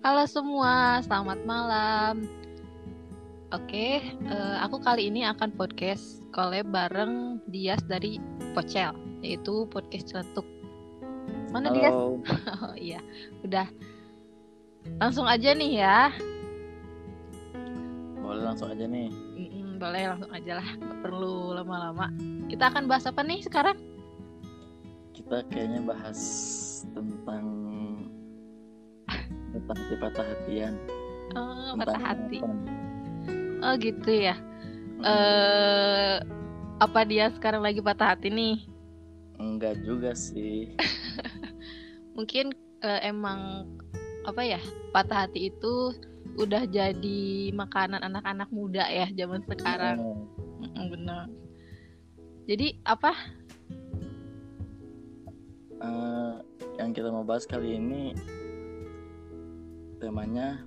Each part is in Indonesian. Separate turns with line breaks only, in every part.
Halo semua, selamat malam. Oke, eh, aku kali ini akan podcast collab bareng Dias dari Pocel, yaitu podcast celetuk. Mana Dias?
Halo.
Oh iya, udah. Langsung aja nih ya.
Boleh langsung aja nih.
Mm-mm, boleh langsung aja lah, nggak perlu lama-lama. Kita akan bahas apa nih sekarang?
Kita kayaknya bahas tentang tentang si patah hatian.
Oh, patah hati. Oh gitu ya. Eh, apa dia sekarang lagi patah hati nih?
Enggak juga sih.
mungkin eh, emang apa ya patah hati itu udah jadi makanan anak-anak muda ya zaman sekarang
Hmm,
bener jadi apa
eh, yang kita mau bahas kali ini temanya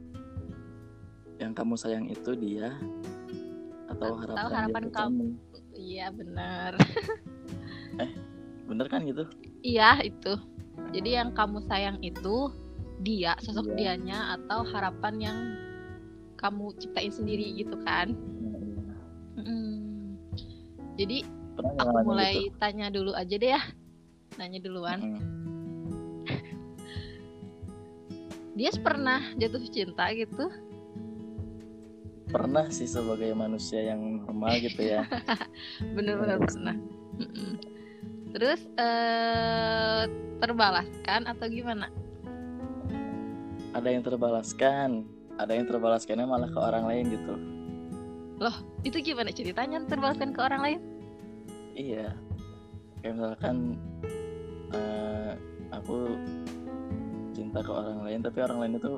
yang kamu sayang itu dia atau
Atau
harapan, dia
harapan
ke
kamu. iya bener
Bener kan gitu?
iya itu jadi yang kamu sayang itu dia sosok
Iya.
dianya atau harapan yang kamu ciptain sendiri gitu kan
Hmm,
Mm-mm. jadi
Pernah
aku mulai
gitu?
tanya dulu aja deh ya nanya duluan
Hmm.
Dia pernah jatuh cinta gitu?
Pernah sih sebagai manusia yang normal gitu ya.
bener-bener pernah. Mm-mm. terus eh terbalaskan atau gimana?
Ada yang terbalaskan. Ada yang terbalaskannya malah ke orang lain gitu.
Itu gimana ceritanya terbalaskan ke orang lain?
Iya. Kayak misalkan eh, aku cinta ke orang lain tapi orang lain itu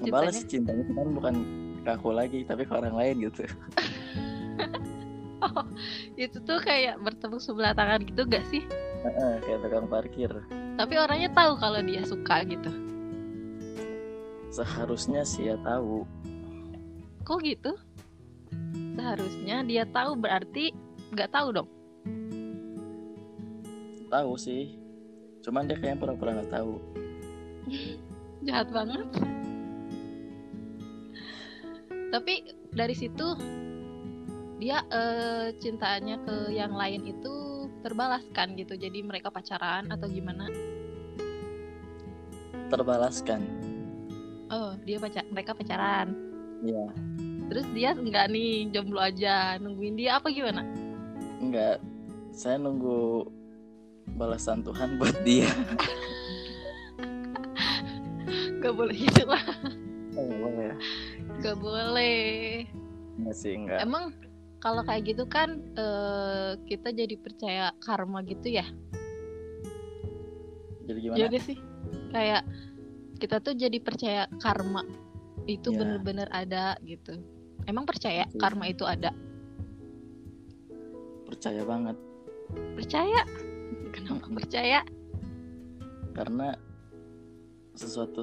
ngebalas
Cintanya?
cintanya cuman bukan ke aku lagi tapi ke orang lain gitu.
Itu tuh kayak bertepuk sebelah tangan gitu gak sih?
Kayak tukang parkir.
Tapi orangnya tahu kalau dia suka gitu.
Seharusnya sih ya tahu.
Kok gitu? Seharusnya dia tahu berarti nggak tahu dong?
Tahu sih. Cuman dia kayaknya pura-pura nggak tahu
jahat banget. Tapi dari situ dia eh, cintanya ke yang lain itu terbalaskan gitu. Jadi mereka pacaran atau gimana?
Terbalaskan.
Oh dia pacar mereka pacaran.
Ya
terus dia enggak nih jomblo aja nungguin dia apa gimana?
Enggak saya nunggu balasan Tuhan buat dia
nggak boleh gitu lah
oh, boleh ya
nggak boleh
enggak sih enggak
emang kalau kayak gitu kan eh, kita jadi percaya karma gitu ya
jadi gimana
Iya gak sih? Kayak kita tuh jadi percaya karma itu
Ya.
bener-bener ada gitu. Emang percaya
Betul.
karma itu ada?
percaya banget
Percaya? Kenapa percaya?
karena sesuatu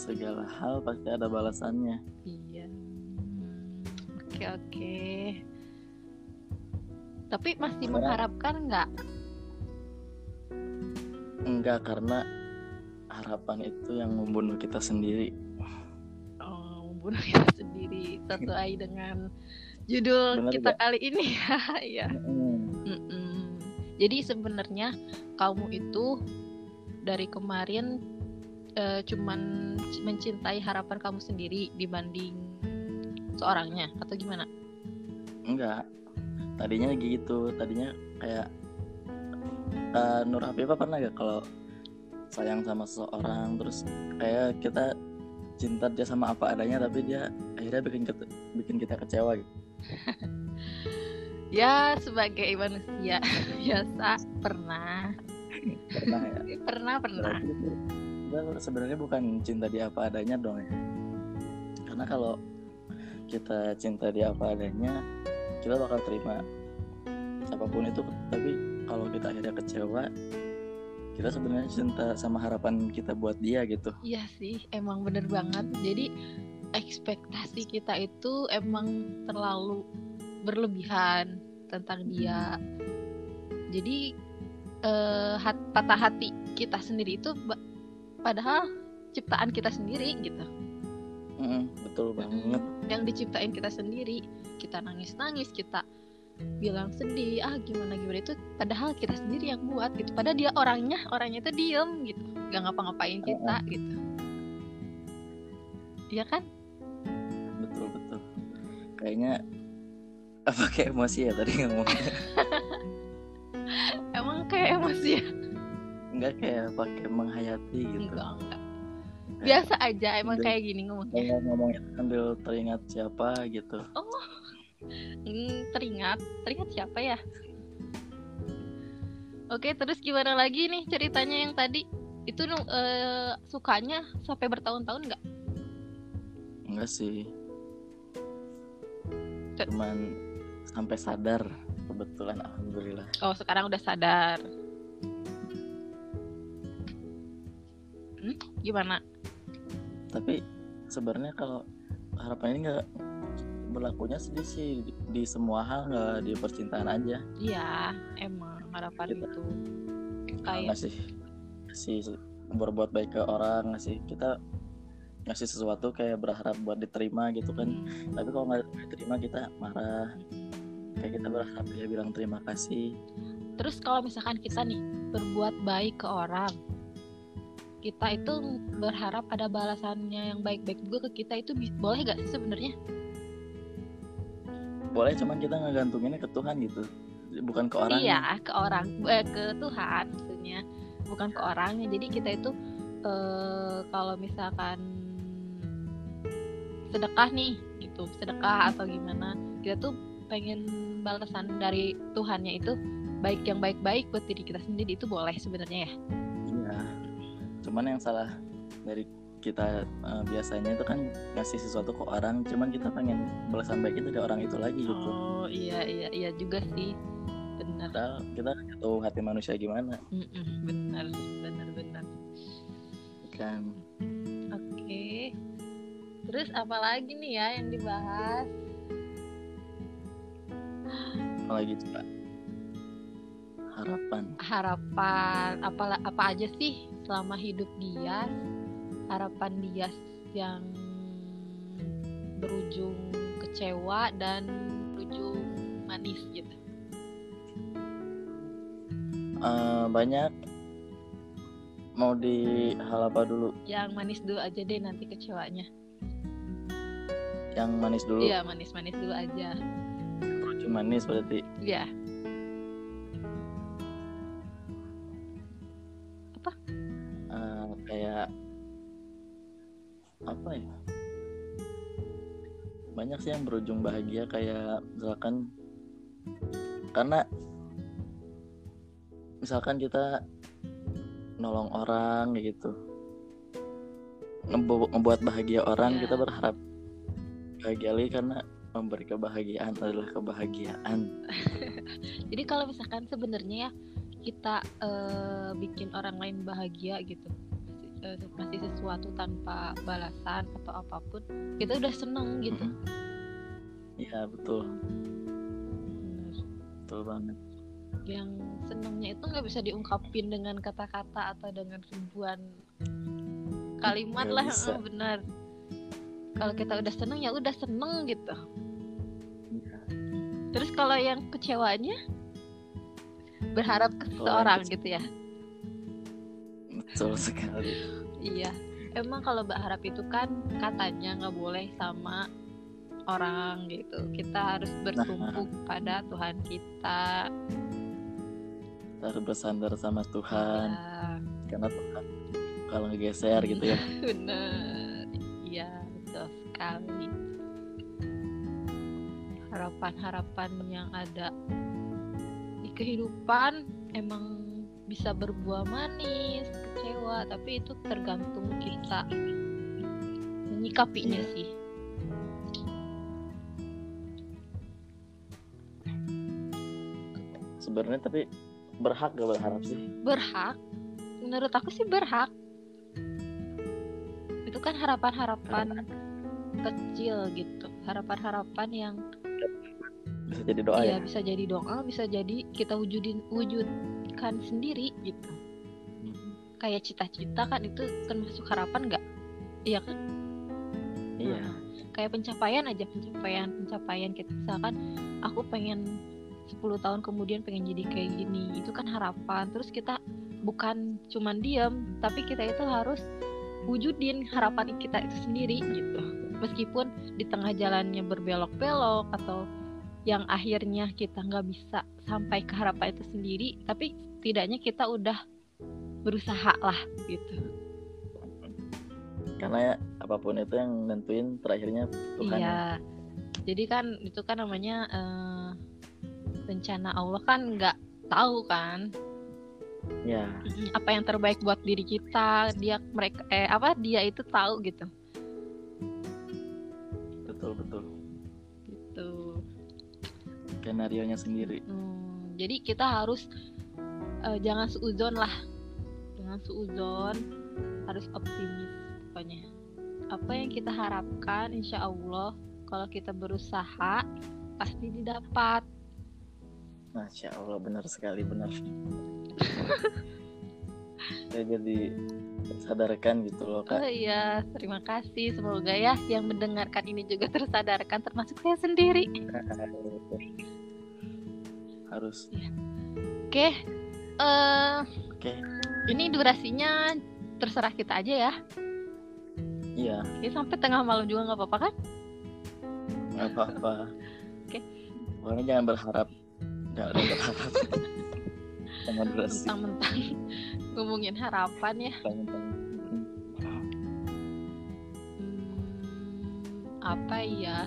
segala hal pasti ada balasannya
Iya. Oke oke. Tapi masih
Sekarang-
mengharapkan nggak?
enggak karena harapan itu yang membunuh kita sendiri
Oh, membunuh kita sendiri sesuai dengan judul
Bener
kita
nggak?
kali ini ya. Iya.
Mm.
Mm-mm. Jadi sebenarnya kamu itu dari kemarin eh, cuman mencintai harapan kamu sendiri dibanding seorangnya atau gimana?
enggak. Tadinya gitu. Tadinya kayak eh, Nur Hafifah pernah gak kalau sayang sama seseorang terus kayak kita cinta dia sama apa adanya tapi dia akhirnya bikin kita, bikin kita kecewa gitu.
Ya sebagai manusia biasa pernah.
Pernah ya?
Pernah pernah.
Kita sebenarnya bukan cinta dia apa adanya dong ya karena kalau kita cinta dia apa adanya kita bakal terima apa pun itu tapi kalau kita akhirnya kecewa kita sebenarnya cinta sama harapan kita buat dia gitu
Iya sih emang bener banget. Jadi ekspektasi kita itu emang terlalu berlebihan tentang dia. Jadi eh, hat- patah hati kita sendiri itu padahal ciptaan kita sendiri gitu.
Mm-mm, betul banget.
Yang diciptain kita sendiri kita nangis nangis kita bilang sedih ah gimana gimana? Itu padahal kita sendiri yang buat gitu. Padahal dia orangnya orangnya itu diem gitu. Gak ngapa-ngapain kita gitu. Iya kan?
Betul betul. Kayaknya apa kayak emosi ya tadi ngomongnya?
Emang kayak emosi ya
enggak kayak pakai menghayati gitu.
Enggak enggak. Biasa aja emang kayak gini ngomongnya.
kayak ngomongnya sambil teringat siapa gitu.
Hmm, teringat. Teringat siapa ya? Oke terus gimana lagi nih ceritanya yang tadi? Itu eh, sukanya sampai bertahun-tahun nggak?
Enggak sih. Cuman sampai sadar kebetulan alhamdulillah.
Oh sekarang udah sadar gimana?
Tapi sebenarnya kalau harapan ini nggak berlakunya sih sih. Di, di semua hal nggak di percintaan aja.
Iya emang harapan
Kita-
itu. Kayak
ngasih ngasih berbuat baik ke orang ngasih kita ngasih sesuatu kayak berharap buat diterima gitu kan.
Hmm,
tapi kalau nggak diterima kita marah. Kayak kita berharap dia bilang terima kasih.
Terus kalau misalkan kita nih berbuat baik ke orang kita itu berharap ada balasannya yang baik-baik juga ke kita itu boleh gak sih sebenarnya
boleh cuman kita ngegantunginnya ke Tuhan gitu bukan ke orang
Iya, ke orang, eh, ke Tuhan maksudnya, bukan ke orangnya. Jadi kita itu eh, kalau misalkan sedekah nih, gitu, sedekah atau gimana, kita tuh pengen balasan dari Tuhannya itu baik yang baik-baik buat diri kita sendiri itu boleh sebenarnya ya.
Iya. Cuman yang salah dari kita eh, biasanya itu kan ngasih sesuatu ke orang, cuman kita pengen balasan baik itu dari orang itu lagi gitu.
Oh iya iya iya juga sih, benar.
Kita nggak tahu hati manusia gimana
Mm-mm, benar benar benar.
kan.
Oke. Terus apa lagi nih ya yang dibahas?
Apalagi coba harapan.
harapan apa apa aja sih selama hidup dia harapan dia yang berujung kecewa dan berujung manis gitu
Eh, banyak mau di hal apa dulu?
yang manis dulu aja deh nanti kecewanya
Yang manis dulu.
iya manis manis dulu aja
Berujung manis berarti.
iya
Eh, apa ya? Banyak sih yang berujung bahagia kayak misalkan karena misalkan kita nolong orang kayak gitu Ngebu- ngebuat bahagia orang
Ya.
kita berharap bahagia lagi karena memberi kebahagiaan adalah kebahagiaan
jadi kalau misalkan sebenarnya ya kita eh, bikin orang lain bahagia gitu eh, masih sesuatu tanpa balasan atau apa pun kita udah seneng gitu.
Iya betul.
Bener.
betul banget.
Yang senengnya itu nggak bisa diungkapin dengan kata-kata atau dengan ribuan kalimat
Nggak
lah
bisa.
benar kalau kita udah seneng ya udah seneng gitu.
Iya.
terus kalau yang kecewanya berharap ke seseorang gitu ya
betul sekali.
Iya. Emang kalau berharap itu kan katanya nggak boleh sama orang gitu. Kita harus bertumpu pada Tuhan kita.
Kita harus bersandar sama Tuhan.
Ya,
karena Tuhan kalau ngegeser gitu ya.
Bener. Iya betul sekali. Harapan-harapan yang ada di kehidupan emang bisa berbuah manis kecewa tapi itu tergantung kita. Menyikapinya
Iya.
sih.
Sebenarnya tapi berhak gak berharap sih?
Berhak? Menurut aku sih berhak. Itu kan harapan-harapan kecil gitu. Harapan-harapan yang
bisa jadi doa
iya
ya?
bisa jadi doa bisa jadi kita wujudin wujudkan sendiri gitu. Kayak cita-cita kan itu termasuk harapan nggak? Iya kan?
Iya.
Kayak pencapaian aja pencapaian pencapaian kita misalkan aku pengen 10 tahun kemudian pengen jadi kayak gini itu kan harapan. Terus kita bukan cuman diam tapi kita itu harus wujudin harapan kita itu sendiri gitu. Meskipun di tengah jalannya berbelok-belok atau yang akhirnya kita nggak bisa sampai ke harapan itu sendiri tapi tidaknya kita udah berusaha lah gitu.
Karena ya, apa pun itu yang nentuin terakhirnya Tuhan ya.
iya jadi kan itu kan namanya eh, rencana Allah kan nggak tahu kan?
Ya
apa yang terbaik buat diri kita dia mereka eh apa dia itu tahu gitu
skenario nya sendiri.
Hmm, jadi kita harus eh, jangan suuzon lah. Jangan suuzon harus optimis pokoknya. Apa yang kita harapkan insya Allah kalau kita berusaha pasti didapat.
Masya Allah benar sekali benar saya jadi sadarkan gitu loh
oh
kak
iya. Terima kasih. Semoga ya yang mendengarkan ini juga tersadarkan termasuk saya sendiri.
Harus.
Oke. Eh
oke.
ini durasinya terserah kita aja ya.
Iya.
Oke, sampai tengah malam juga nggak apa-apa kan?
Nggak apa-apa.
Oke.
pokoknya jangan berharap. Jangan berharap
mentang-mentang ngomongin harapan ya
mentang-mentang. Mm.
Hmm, apa ya?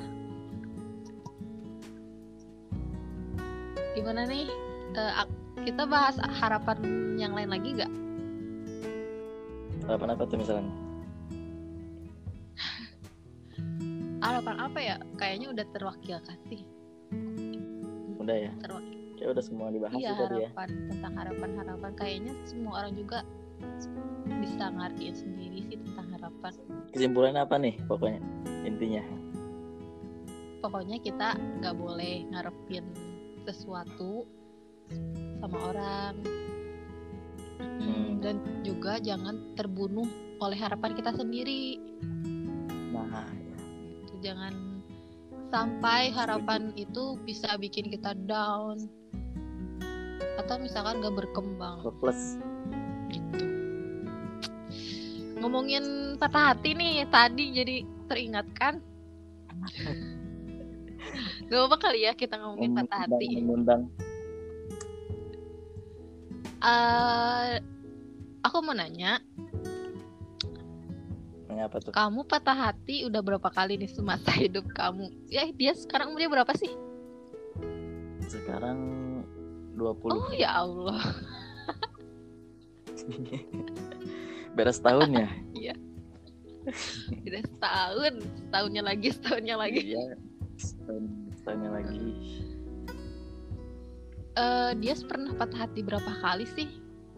Gimana nih? Ak- kita bahas harapan yang lain lagi gak?
harapan apa tuh misalnya
Harapan apa ya? Kayaknya udah terwakilkan sih.
udah ya
Terwakil.
Kayak udah semua dibahas
Iya
tadi ya
harapan tentang harapan-harapan. Kayaknya semua orang juga bisa ngertiin sendiri sih tentang harapan.
kesimpulannya apa nih pokoknya intinya
Pokoknya kita nggak boleh ngarepin sesuatu sama orang. Hmm,
Hmm.
dan juga jangan terbunuh oleh harapan kita sendiri.
nah ya.
Itu jangan sampai harapan itu bisa bikin kita down atau misalkan gak berkembang
plus
gitu. Ngomongin patah hati nih tadi jadi teringatkan. Gak apa kali ya kita ngomongin patah hati.
mengundang
Eh, aku mau nanya,
apa tuh
kamu patah hati udah berapa kali nih semasa hidup kamu? Ya dia sekarang umurnya berapa sih?
sekarang 20
Oh ya Allah.
beres tahun ya
Udah setahun, setahunnya lagi, setahunnya lagi.
iya setahun setahunnya lagi
Eh, dia pernah patah hati berapa kali sih?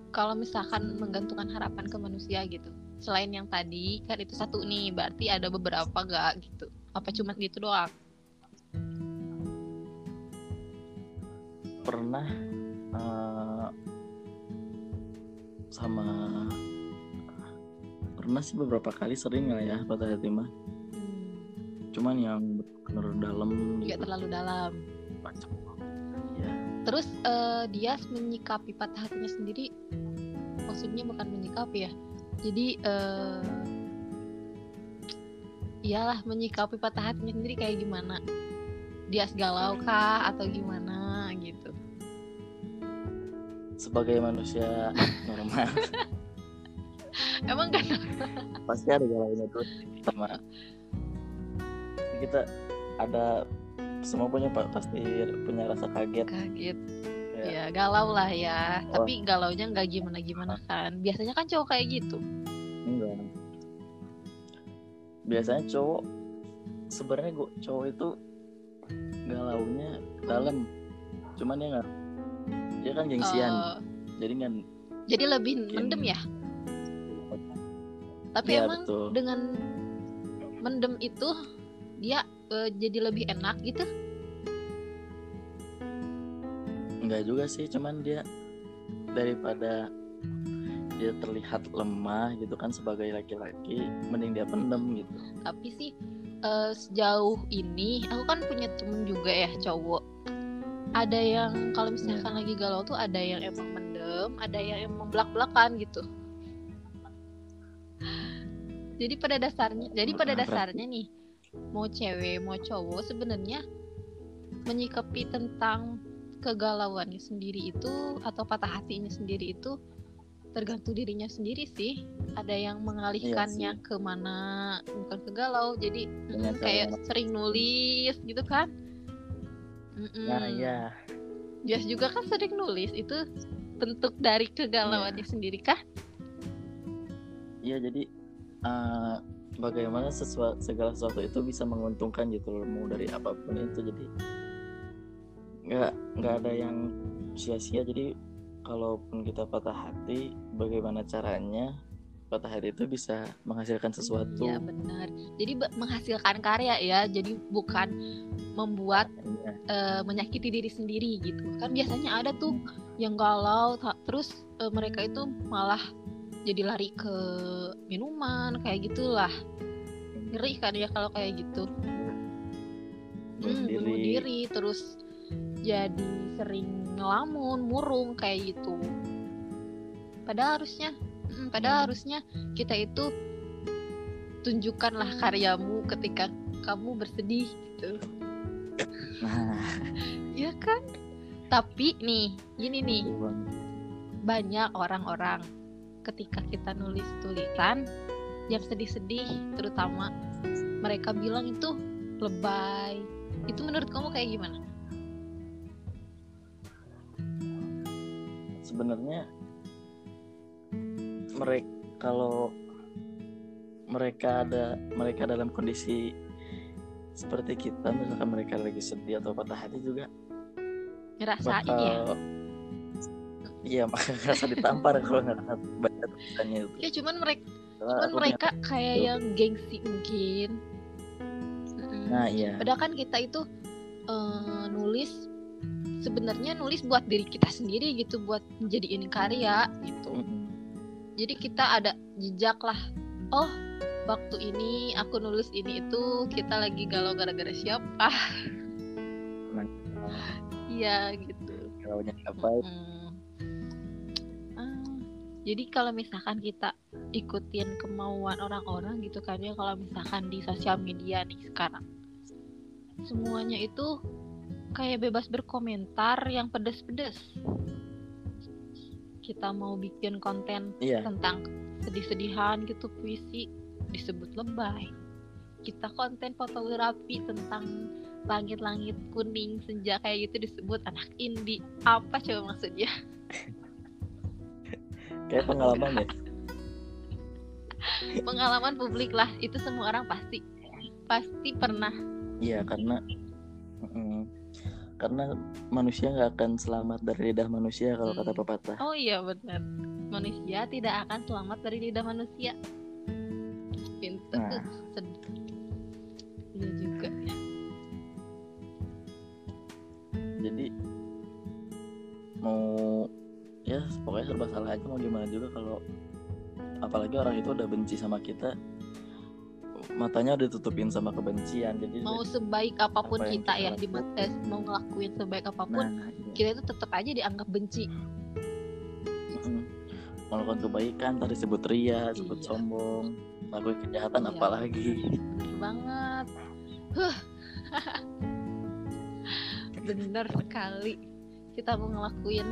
Kalau misalkan menggantungkan harapan ke manusia gitu. Selain yang tadi, kan itu satu nih, berarti ada beberapa gak gitu? Apa cuma gitu doang?
pernah eh, sama pernah sih beberapa kali sering lah ya patah hati mah
Hmm,
cuman yang benar dalam
nggak
gitu.
terlalu dalam.
ya
Terus eh, dia menyikapi patah hatinya sendiri, maksudnya bukan menyikapi ya. Jadi eh, iyalah menyikapi patah hatinya sendiri kayak gimana? Dia galau kah atau gimana gitu?
Sebagai manusia normal
Emang kan
pasti ada galaunya tuh sama kita ada semua punya pa- pasti punya rasa kaget
kaget?
Ya.
Ya galau lah ya.
Oh.
Tapi galaunya nggak gimana-gimana kan? Biasanya kan cowok kayak gitu.
enggak biasanya cowok sebenarnya gua cowok itu galaunya dalam cuman dia nggak dia kan gengsian
Eh,
jadi kan
jadi lebih
Mungkin-
mendem ya. Tapi
Iya,
emang
betul.
dengan mendem itu dia eh, jadi lebih enak gitu.
enggak juga sih cuman dia daripada dia terlihat lemah gitu kan sebagai laki-laki mending dia pendem gitu
Tapi sih eh, sejauh ini aku kan punya temen juga ya cowok ada yang kalau misalkan lagi galau tuh ada yang emang mendem ada yang emang belak belakan gitu. Jadi pada dasarnya jadi pada dasarnya nih mau cewek mau cowok sebenarnya menyikapi tentang kegalauannya sendiri itu atau patah hatinya sendiri itu tergantung dirinya sendiri sih. Ada yang mengalihkannya ke mana bukan ke galau. Jadi
cara
kayak sering nulis gitu kan Mm-mm.
nah ya
Jas juga kan sering nulis itu bentuk dari kegalauannya sendiri kah?
Iya jadi eh, bagaimana sesuatu segala sesuatu itu bisa menguntungkan gitu loh mau dari apa pun itu. Jadi nggak nggak ada yang sia-sia. Jadi kalaupun kita patah hati bagaimana caranya patah hati itu bisa menghasilkan sesuatu.
Iya benar. Jadi menghasilkan karya ya. Jadi bukan membuat
Iya.
eh, menyakiti diri sendiri gitu. Kan biasanya ada tuh yang galau terus eh, mereka itu malah jadi lari ke minuman kayak gitulah. Ngeri kan ya kalau kayak gitu.
Bunuh
Hmm, bunuh
diri
terus jadi sering ngelamun murung kayak gitu. Padahal harusnya mm, padahal harusnya kita itu tunjukkanlah karyamu ketika kamu bersedih gitu.
Nah.
Ya kan? Tapi nih gini nih. Banyak orang-orang ketika kita nulis tulisan yang sedih-sedih terutama mereka bilang itu lebay. Itu menurut kamu kayak gimana?
Sebenarnya mereka kalau mereka ada mereka dalam kondisi seperti kita misalkan mereka lagi sedih atau patah hati juga
ngerasain
bakal
ya?
Iya maka ngerasa ditampar kalau nggak baca tulisannya itu.
Ya cuman mereka cuman mereka kayak
Tuh.
yang gengsi mungkin.
Nah iya.
Padahal kan kita itu eh, nulis sebenarnya nulis buat diri kita sendiri gitu buat menjadiin karya gitu.
Mm-mm.
Jadi kita ada jejak lah. Oh waktu ini aku nulis ini itu kita lagi galau gara-gara siapa? Iya gitu.
Kalau apa
Mm. Ah, jadi kalau misalkan kita ikutin kemauan orang-orang gitu kan ya kalau misalkan di sosial media nih sekarang semuanya itu kayak bebas berkomentar yang pedes-pedes kita mau bikin konten
iya.
tentang sedih-sedihan gitu puisi disebut lebay. Kita konten fotografi tentang langit-langit kuning senja kayak gitu disebut anak indie. Apa coba maksudnya?
Kayak pengalaman ya?
Pengalaman publik lah itu semua orang pasti pasti pernah.
Iya karena mm, karena manusia nggak akan selamat dari lidah manusia kalau kata
Hmm.
pepatah.
Oh iya benar. Manusia tidak akan selamat dari lidah manusia. Pintu
Nah.
sedih. Iya juga ya.
Jadi mau ya pokoknya serba salah aja mau gimana juga kalau apalagi orang itu udah benci sama kita matanya udah ditutupin sama kebencian jadi
mau sebaik apa pun
Apa yang
kita
kita
ya di mata mau ngelakuin sebaik apa pun
nah iya.
kita itu tetap aja dianggap benci.
Mm-mm. melakukan kebaikan tadi sebut ria sebut
Iya.
sombong melakukan kejahatan
Iya.
apalagi.
Bener banget. Huh. Bener sekali. Kita mau ngelakuin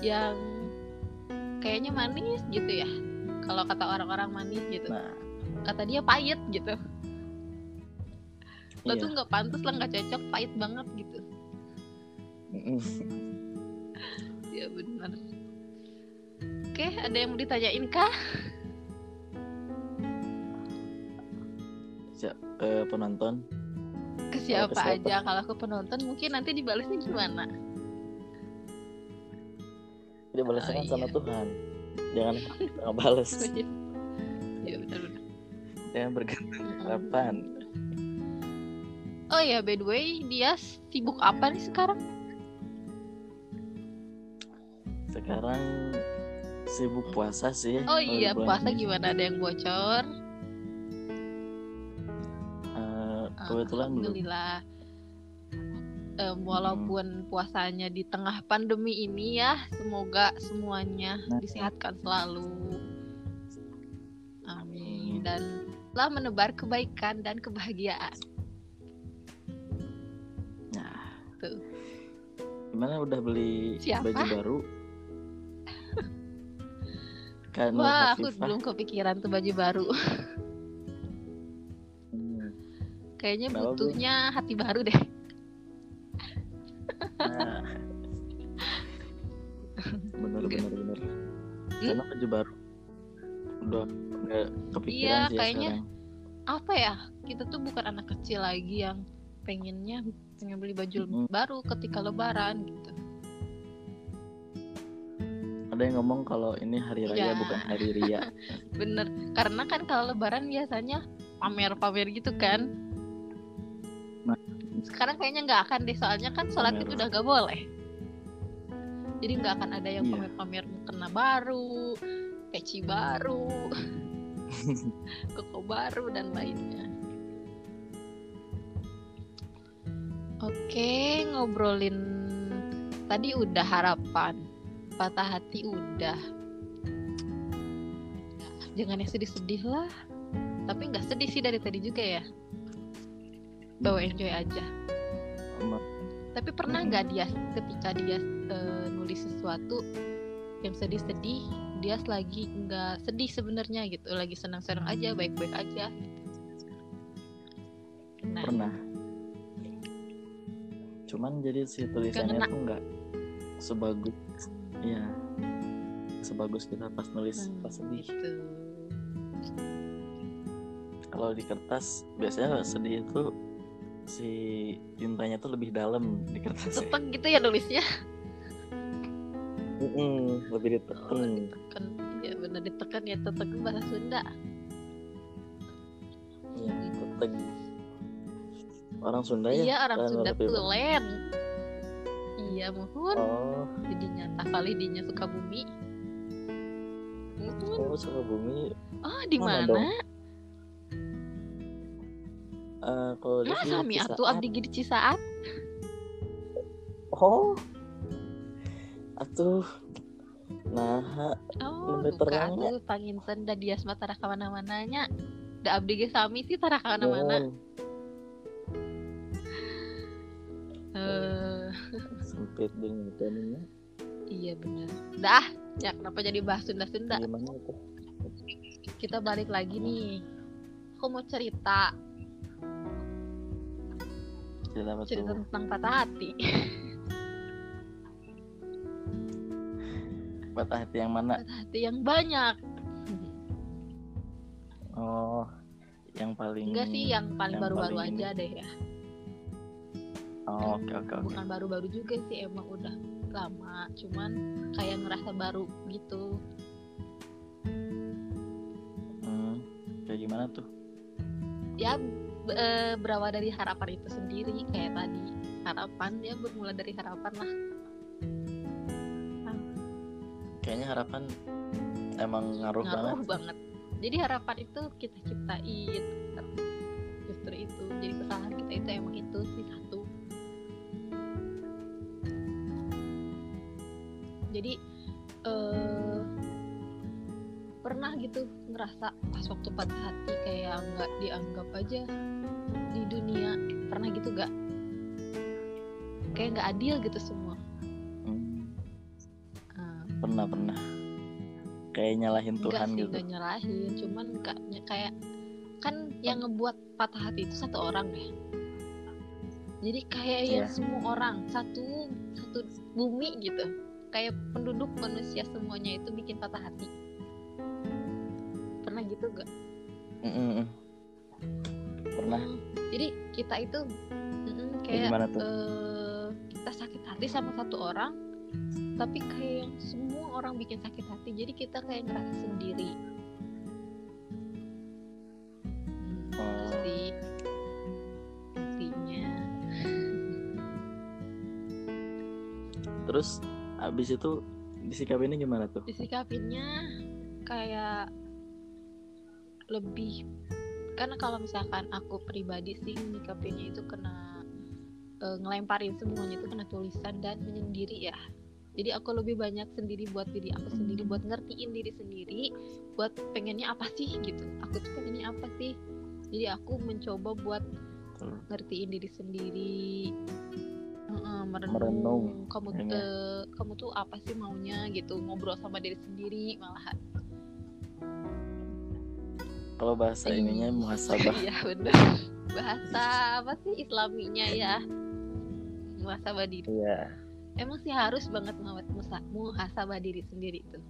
yang kayaknya manis gitu ya kalau kata orang-orang manis gitu.
Nah
kata dia pahit gitu. Lo
iya.
tuh nggak pantas lah nggak cocok pahit banget gitu. Ya bener oke ada yang mau ditanyain kah
Si- ke penonton?
Ke siapa,
siapa?
aja? Kalau ke penonton mungkin nanti dibalasnya gimana?
Dia balasnya
Oh,
kan sama
iya.
Tuhan. Jangan nggak
bener
jangan bergantung harapan
Oh ya, by the way, dia sibuk apa nih sekarang?
sekarang sibuk puasa sih
Oh iya, puasa
ini.
gimana? Ada yang bocor?
Eh, Kebetulan belum.
alhamdulillah Em, walaupun puasanya di tengah pandemi ini ya semoga semuanya
Nah.
disehatkan selalu amin dan telah menebar kebaikan dan kebahagiaan
Nah,
Tuh.
gimana udah beli
Siapa?
baju baru? Kan
wah aku belum kepikiran tuh baju baru
Hmm,
kayaknya
Kenapa, Bu?
butuhnya hati baru deh
Nah. bener bener bener.
Hmm?
Karena baju baru udah kepikiran
Iya,
sih ya
kayaknya
sekarang.
apa ya kita tuh bukan anak kecil lagi yang pengennya pengen beli baju
Mm.
baru ketika lebaran gitu
Ada yang ngomong kalau ini hari raya
Iya.
bukan hari ria.
bener karena kan kalau lebaran biasanya pamer-pamer gitu kan
Nah.
sekarang kayaknya nggak akan deh soalnya kan sholat
Pamer.
itu udah gak boleh jadi nggak akan ada yang
Iya.
pamer-pamer mukena baru peci baru. Koko baru dan lainnya. Oke ngobrolin tadi udah harapan. Patah hati udah. Jangan yang sedih-sedih lah. Tapi nggak sedih sih dari tadi juga ya. Bawa enjoy aja. Tapi pernah nggak dia ketika dia eh, nulis sesuatu yang sedih-sedih dia lagi nggak sedih sebenarnya gitu lagi senang-senang aja baik-baik aja nah
pernah. Cuman jadi si tulisannya tuh nggak sebagus, ya sebagus kita pas nulis
Hmm,
pas sedih.
gitu.
Kalau di kertas biasanya sedih itu si tintanya tuh lebih dalam di kertas.
Tetep gitu ya nulisnya
Mm-mm, lebih
oh,
ditekan.
ditekan ya benar ditekan ya tetek bahasa Sunda
Iya, teteg. Orang Sunda ya?
iya orang Sunda tulen iya mohon
Oh,
didinya dinya suka bumi mohon
oh Sukabumi.
oh di
Mana
mana?
Eh, kalau di
Nah, sami atuh abdi di Cisaat.
Oh. Atuh. Nah,
Oh, bukan
terang, ya.
tuh panginten da dias mah tara ka mana-mananya. Da abdi ge sami sih tara ka mana-mana.
mohon.
Eh,
sempit dengan
iya bener. Dah, ya kenapa jadi bahas Sunda-Sunda?
Gimana tuh?
Kita balik lagi nih. Aku mau cerita,
Cerita
cerita tentang patah hati.
Patah hati yang mana?
Patah hati yang banyak.
Oh, yang paling
Enggak sih yang paling baru-baru
paling
aja deh ya.
Oh, oke oke.
Bukan baru-baru juga sih, emang udah lama. Cuman kayak ngerasa baru gitu.
Hmm, kayak gimana tuh?
ya eh, berawal dari harapan itu sendiri kayak tadi harapan ya bermula dari harapan lah
Kayaknya harapan emang ngaruh,
ngaruh
banget.
banget. Jadi harapan itu kita ciptain justru itu. Jadi kesalahan kita itu emang itu sih satu. Jadi eh pernah gitu ngerasa pas waktu patah hati kayak nggak dianggap aja di dunia. Pernah gitu gak kayak nggak adil gitu semua
pernah pernah. Kayak nyalahin
enggak
Tuhan
sih
gitu.
nggak nyalahin cuman kayak kan yang ngebuat patah hati itu satu orang deh jadi kayak yang
Iya.
semua orang satu satu bumi gitu kayak penduduk manusia semuanya itu bikin patah hati pernah gitu gak
Mm-mm. Pernah.
Hmm, jadi kita itu
Kayak tuh?
eh, kita sakit hati sama satu orang tapi kayak yang semua orang bikin sakit hati jadi kita kayak ngerasa sendiri hmm,
Oh.
itu sih intinya
Terus abis itu disikapinnya gimana tuh?
disikapinnya kayak lebih karena kalau misalkan aku pribadi sih nyikapinnya itu kena uh, ngelemparin semuanya itu kena tulisan dan menyendiri ya jadi aku lebih banyak sendiri buat diri aku sendiri buat ngertiin diri sendiri buat pengennya apa sih gitu. Aku tuh pengennya apa sih? Jadi aku mencoba buat ngertiin diri sendiri. Uh, merenung, merenung. kamu tuh ya. uh, kamu tuh apa sih maunya gitu. Ngobrol sama diri sendiri malahan.
Kalau bahasa ininya muhasabah.
Iya benar bahasa apa sih islaminya ya? Muhasabah diri.
Iya
emang sih harus banget ngawet muhasabah diri sendiri itu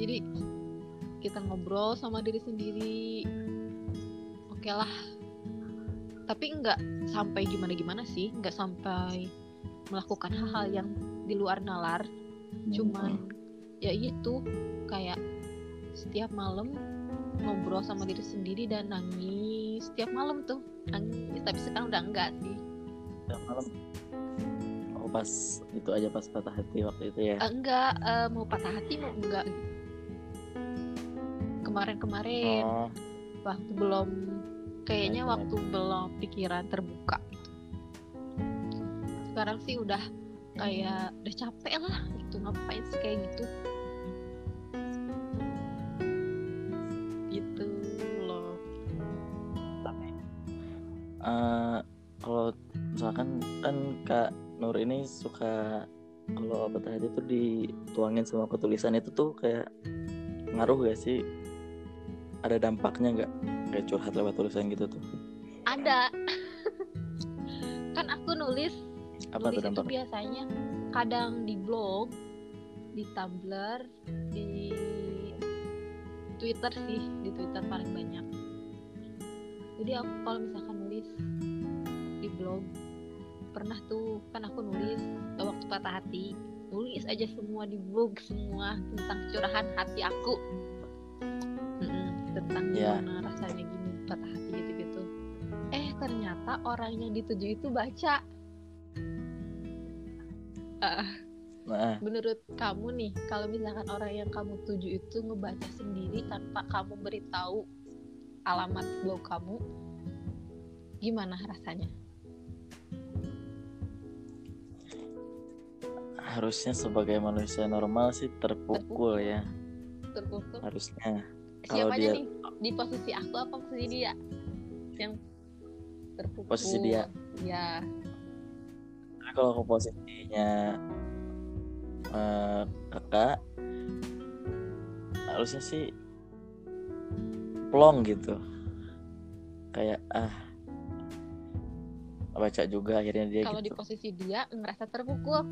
jadi kita ngobrol sama diri sendiri. Oke okay lah. Tapi nggak sampai gimana gimana sih. Nggak sampai melakukan hal-hal yang di luar nalar. Cuman ya itu kayak setiap malam ngobrol sama diri sendiri dan nangis. Setiap malam tuh. Nangis tapi sekarang udah enggak sih.
Setiap malam pas itu aja pas patah hati waktu itu ya?
Enggak uh, mau patah hati mau enggak? Kemarin-kemarin oh. waktu belum kayaknya iya, waktu belum pikiran terbuka. Sekarang sih udah kayak udah capek lah gitu ngapain sih kayak gitu
ini suka kalau apa tadi tuh dituangin sama ketulisan itu tuh kayak ngaruh gak sih? Ada dampaknya nggak kayak curhat lewat tulisan gitu tuh.
Ada. Kan aku nulis. Apa nulis itu biasanya kadang di blog di tumblr di twitter sih di twitter paling banyak. Jadi aku kalau misalkan nulis di blog pernah tuh kan aku nulis waktu patah hati nulis aja semua di blog semua tentang curahan hati aku hmm, tentang yeah. gimana rasanya gini patah hati gitu gitu eh ternyata orang yang dituju itu baca uh, nah. menurut kamu nih kalau misalkan orang yang kamu tuju itu ngebaca sendiri tanpa kamu beritahu alamat blog kamu gimana rasanya
harusnya sebagai manusia normal sih terpukul, terpukul. ya.
Terpukul.
Harusnya.
Kalau dia nih? Di posisi aku apa posisi dia? Yang terpukul.
Posisi dia.
Ya
kalau ke posisinya uh, kakak harusnya sih plong gitu. Kayak ah baca juga akhirnya dia
kalau gitu. di posisi dia ngerasa terpukul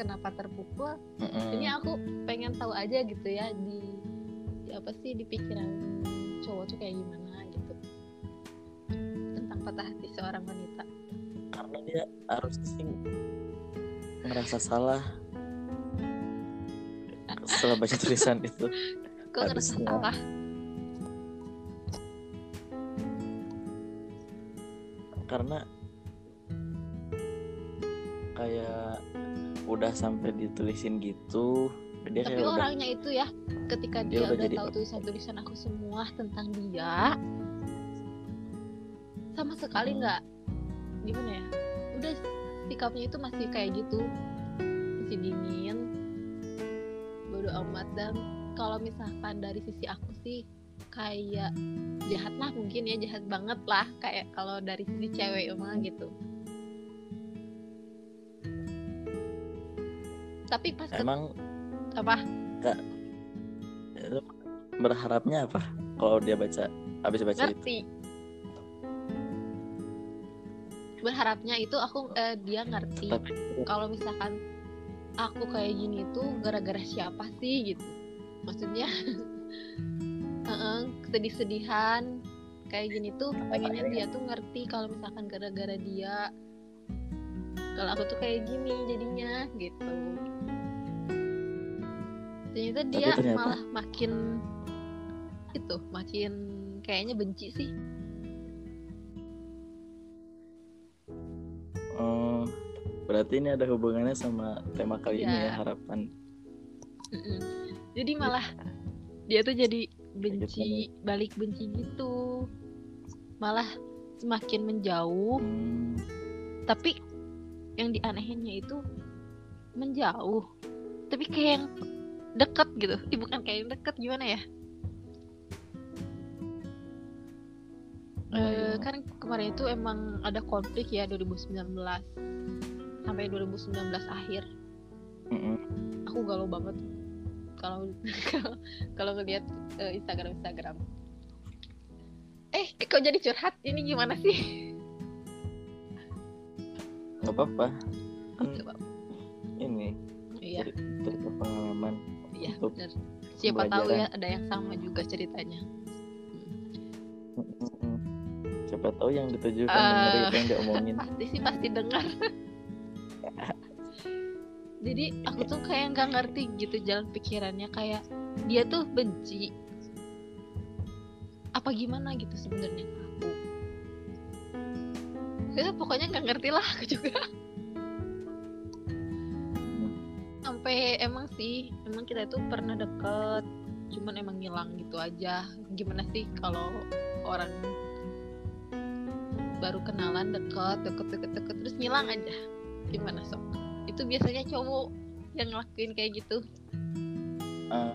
kenapa terpukul mm -mm. ini aku pengen tahu aja gitu ya di, di apa sih di pikiran cowok tuh kayak gimana gitu. Tentang patah hati seorang wanita.
Karena dia harus sih ngerasa salah. Setelah baca tulisan itu.
Kok ngerasa salah?
Karena udah sampai ditulisin gitu
dia tapi orangnya udah, itu ya ketika dia, dia udah, udah tahu tulisan-tulisan aku semua tentang dia sama sekali hmm. nggak hmm. gimana ya udah sikapnya itu masih kayak gitu masih dingin bodo amat dan kalau misalkan dari sisi aku sih kayak jahat lah mungkin ya jahat banget lah kayak kalau dari sisi cewek emang gitu tapi pas
emang
ke... apa
kak berharapnya apa? Kalau dia baca habis baca
ngerti. itu berharapnya itu aku eh, dia ngerti kalau misalkan aku kayak gini tuh gara-gara siapa sih gitu. Maksudnya sedih-sedihan kayak gini tuh pengennya dia tuh ngerti kalau misalkan gara-gara dia. Kalau aku tuh kayak gini jadinya gitu ternyata dia ternyata... malah makin itu makin kayaknya benci sih.
Oh berarti ini ada hubungannya sama tema kali ya. ini ya harapan.
Jadi malah dia tuh jadi benci balik benci gitu. Malah semakin menjauh.
Hmm,
tapi yang dianehinnya itu menjauh. Tapi kayak yang deket gitu. Ih, bukan kayak deket gimana ya? Eh,
iya.
kan kemarin itu emang ada konflik ya 2019 sampai 2019 akhir.
Mm-mm.
aku galau banget. Kalau kalau- kalau ngeliat eh, Instagram Instagram eh eh, kok jadi curhat? Ini gimana sih?
Apa-apa. Kan
Nggak apa-apa.
ini
iya.
cerita pengalaman
iya bener siapa tahu ya ada yang sama juga ceritanya.
Siapa tahu yang ditujukan
Eh.
denger itu yang diomongin.
Pasti sih pasti dengar. Jadi aku tuh kayak nggak ngerti gitu jalan pikirannya. Kayak dia tuh benci. Apa gimana gitu sebenarnya? Aku ya pokoknya nggak ngerti lah aku juga sampai emang sih emang kita itu pernah deket cuman emang ngilang gitu aja. Gimana sih kalau orang baru kenalan deket deket deket deket terus ngilang aja? Gimana sok? Itu biasanya cowok yang ngelakuin kayak gitu.
Eh,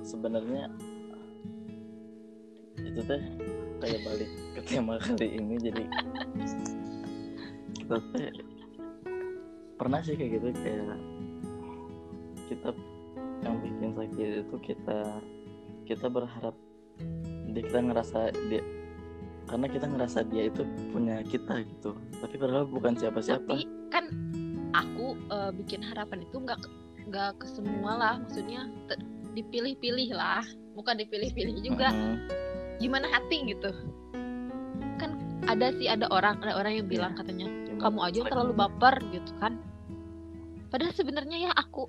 sebenarnya itu teh kayak balik ke tema kali ini jadi kita teh pernah sih kayak gitu kayak kita yang bikin sakit itu kita kita berharap dia kita ngerasa dia karena kita ngerasa dia itu punya kita gitu. Tapi padahal bukan siapa-siapa.
Tapi kan aku eh, bikin harapan itu nggak nggak ke semua lah. Maksudnya dipilih-pilih lah. Bukan dipilih-pilih juga.
Mm-mm.
gimana hati gitu. Kan ada sih ada orang ada orang yang bilang
Iya.
katanya
Gimana
kamu aja yang terlalu baper gitu kan padahal sebenarnya ya aku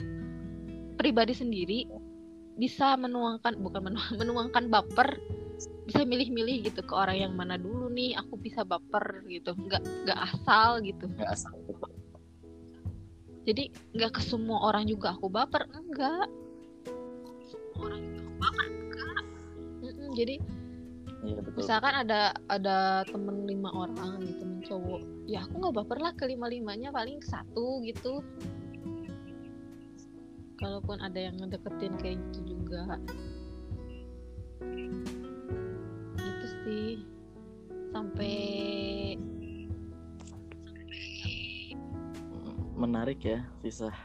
pribadi sendiri bisa menuangkan bukan menuang, menuangkan baper bisa milih-milih gitu ke orang yang mana dulu nih aku bisa baper gitu. Nggak nggak asal gitu.
Nggak asal gitu.
jadi nggak ke semua orang juga aku baper enggak. Semua orang juga aku baper enggak. Mm-mm, jadi
betul.
misalkan ada ada temen lima orang gitu temen cowok. Ya aku nggak baper lah ke lima limanya paling satu gitu kalaupun ada yang ngedeketin kayak gitu juga. Gitu sih. Sampai
menarik ya kisah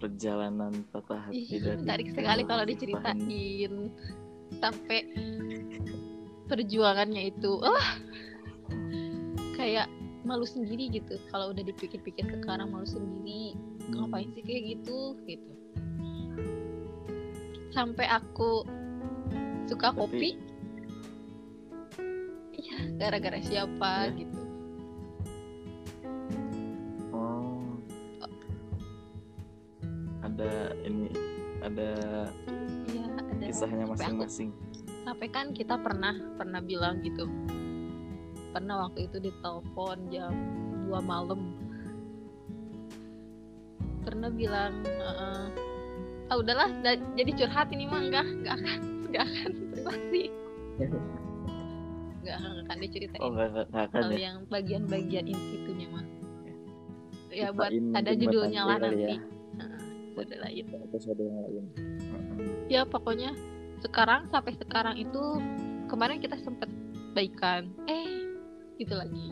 perjalanan patah hati
ih
dari
menarik sekali kalau diceritain. Sampai perjuangannya itu oh kayak malu sendiri gitu. Kalau udah dipikir-pikir sekarang malu sendiri ngapain sih kayak gitu gitu sampai aku suka kopi. Iya gara-gara siapa
Ya.
gitu.
Oh. Ada ini ada
iya ada
kisahnya masing-masing.
Sampai kan kita pernah pernah bilang gitu. Pernah waktu itu ditelepon jam 2 malam. Pernah bilang "Eh, ah udahlah da- jadi curhat ini mah enggak enggak akan enggak akan privasi enggak akan diceritain.
Oh nggak nggak nggak akan
kalau
ya.
yang bagian-bagian intinya mah. Ya buat ada judulnya lah
nanti kali
nanti.
Ya.
Episode lain
episode yang lain.
Ya pokoknya sekarang sampai sekarang itu kemarin kita sempet baikan. Eh gitu lagi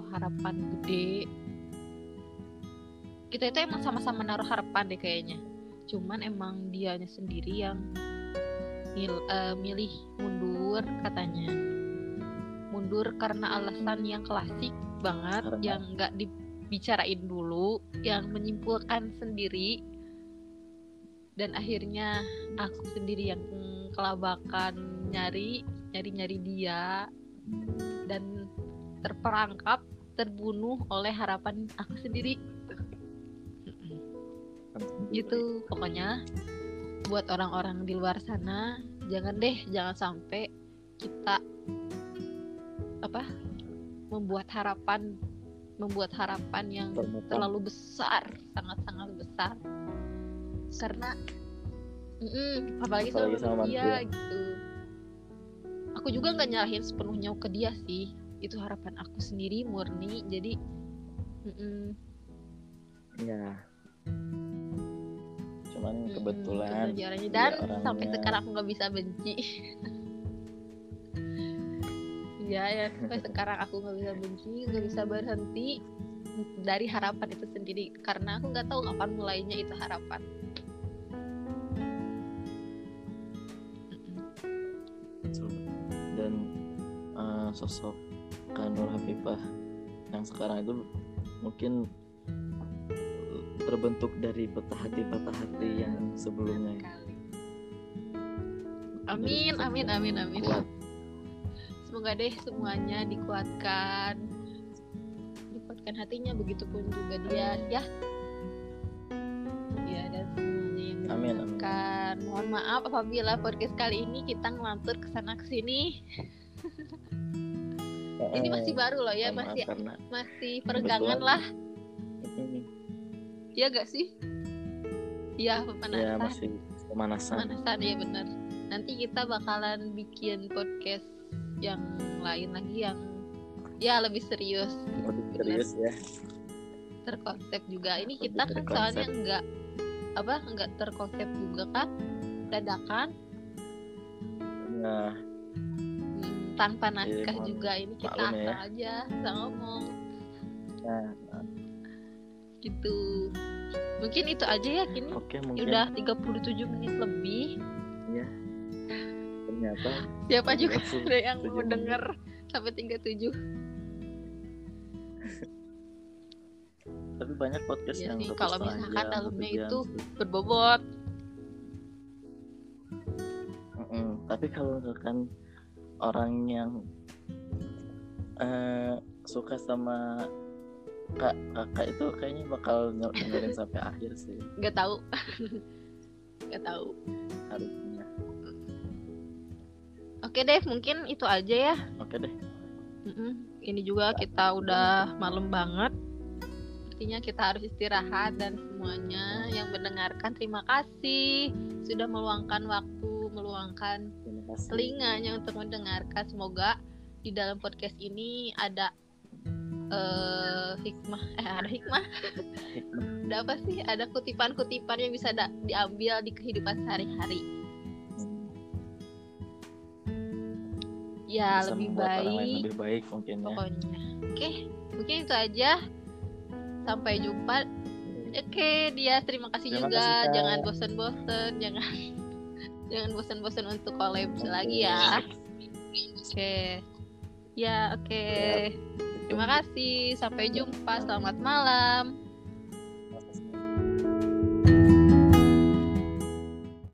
naruh harapan gede. Kita itu emang sama-sama naruh harapan deh kayaknya. Cuman emang dianya sendiri yang mil- eh, milih mundur katanya. Mundur karena alasan yang klasik banget
Karena-
yang nggak dibicarain dulu yang menyimpulkan sendiri. Dan akhirnya aku sendiri yang kelabakan nyari nyari nyari dia. Dan terperangkap terbunuh oleh harapan aku sendiri. Gitu pokoknya. Buat orang-orang di luar sana jangan deh jangan sampai kita apa membuat harapan membuat harapan yang
Ternyata
terlalu besar sangat sangat besar. Karena mm-mm, apalagi,
Apalagi
sama dia
manusia.
gitu. Aku juga nggak nyalahin sepenuhnya ke dia sih itu harapan aku sendiri murni jadi mm-mm,
ya cuman
mm-mm,
kebetulan
itu caranya.
dia
dan sampai
orangnya-
sekarang aku nggak bisa benci. Ya ya sampai sekarang aku nggak bisa benci nggak bisa berhenti dari harapan itu sendiri. Karena aku nggak tahu kapan mulainya itu harapan.
Dan eh, sosok Kanur Hafifah yang sekarang itu mungkin terbentuk dari patah hati patah hati yang sebelumnya
Amin, amin, amin, amin.
kuat.
Semoga deh semuanya dikuatkan, dikuatkan hatinya, begitupun juga dia, ya. Ya dan semuanya yang
Amin, amin.
Mohon maaf apabila podcast kali ini kita ngelantur ke sana ke sini. Ini masih baru loh ya, masih
karena
masih peregangan lah. Iya gak sih? Iya,
ya
pemanasan.
masih pemanasan
Pemanasan ya bener. Nanti kita bakalan bikin podcast yang lain lagi yang ya lebih serius,
lebih serius ya
terkonsep juga. Ini
Lebih
kita kan soalnya enggak apa enggak terkonsep juga kan dadakan
nah
tanpa naskah
mohon
juga ini kita
maklum ya.
asal aja asal ngomong
nah
gitu. Mungkin itu aja ya kini.
oke mungkin
Udah 37 menit lebih.
ternyata
Siapa juga
37
ada yang mau denger sampai 37.
tapi banyak podcast
Iya
yang
sih, kalau misalkan dalamnya itu Berbobot.
Mm-mm. tapi kalau misalkan orang yang eh, suka sama kak kakak itu kayaknya bakal dengerin sampai akhir sih.
Nggak tahu. Nggak tahu.
Harusnya.
Oke deh mungkin itu aja ya.
Oke deh.
Mm-mm. ini juga kita udah malam banget. Sepertinya kita harus istirahat dan semuanya yang mendengarkan terima kasih sudah meluangkan waktu meluangkan telinganya untuk mendengarkan. Semoga di dalam podcast ini ada eh hikmah. Eh ada hikmah. Ada apa sih? Ada kutipan-kutipan yang bisa da- diambil di kehidupan sehari-hari. Ya
bisa
lebih baik
lebih baik mungkin ya.
pokoknya. Oke mungkin itu aja. Sampai jumpa. Oke dia terima kasih
Terima
juga.
kasih, Kak.
jangan bosen-bosen jangan jangan bosen-bosen untuk collab lagi ya. Oke. Ya oke. Terima kasih. Sampai jumpa. Selamat malam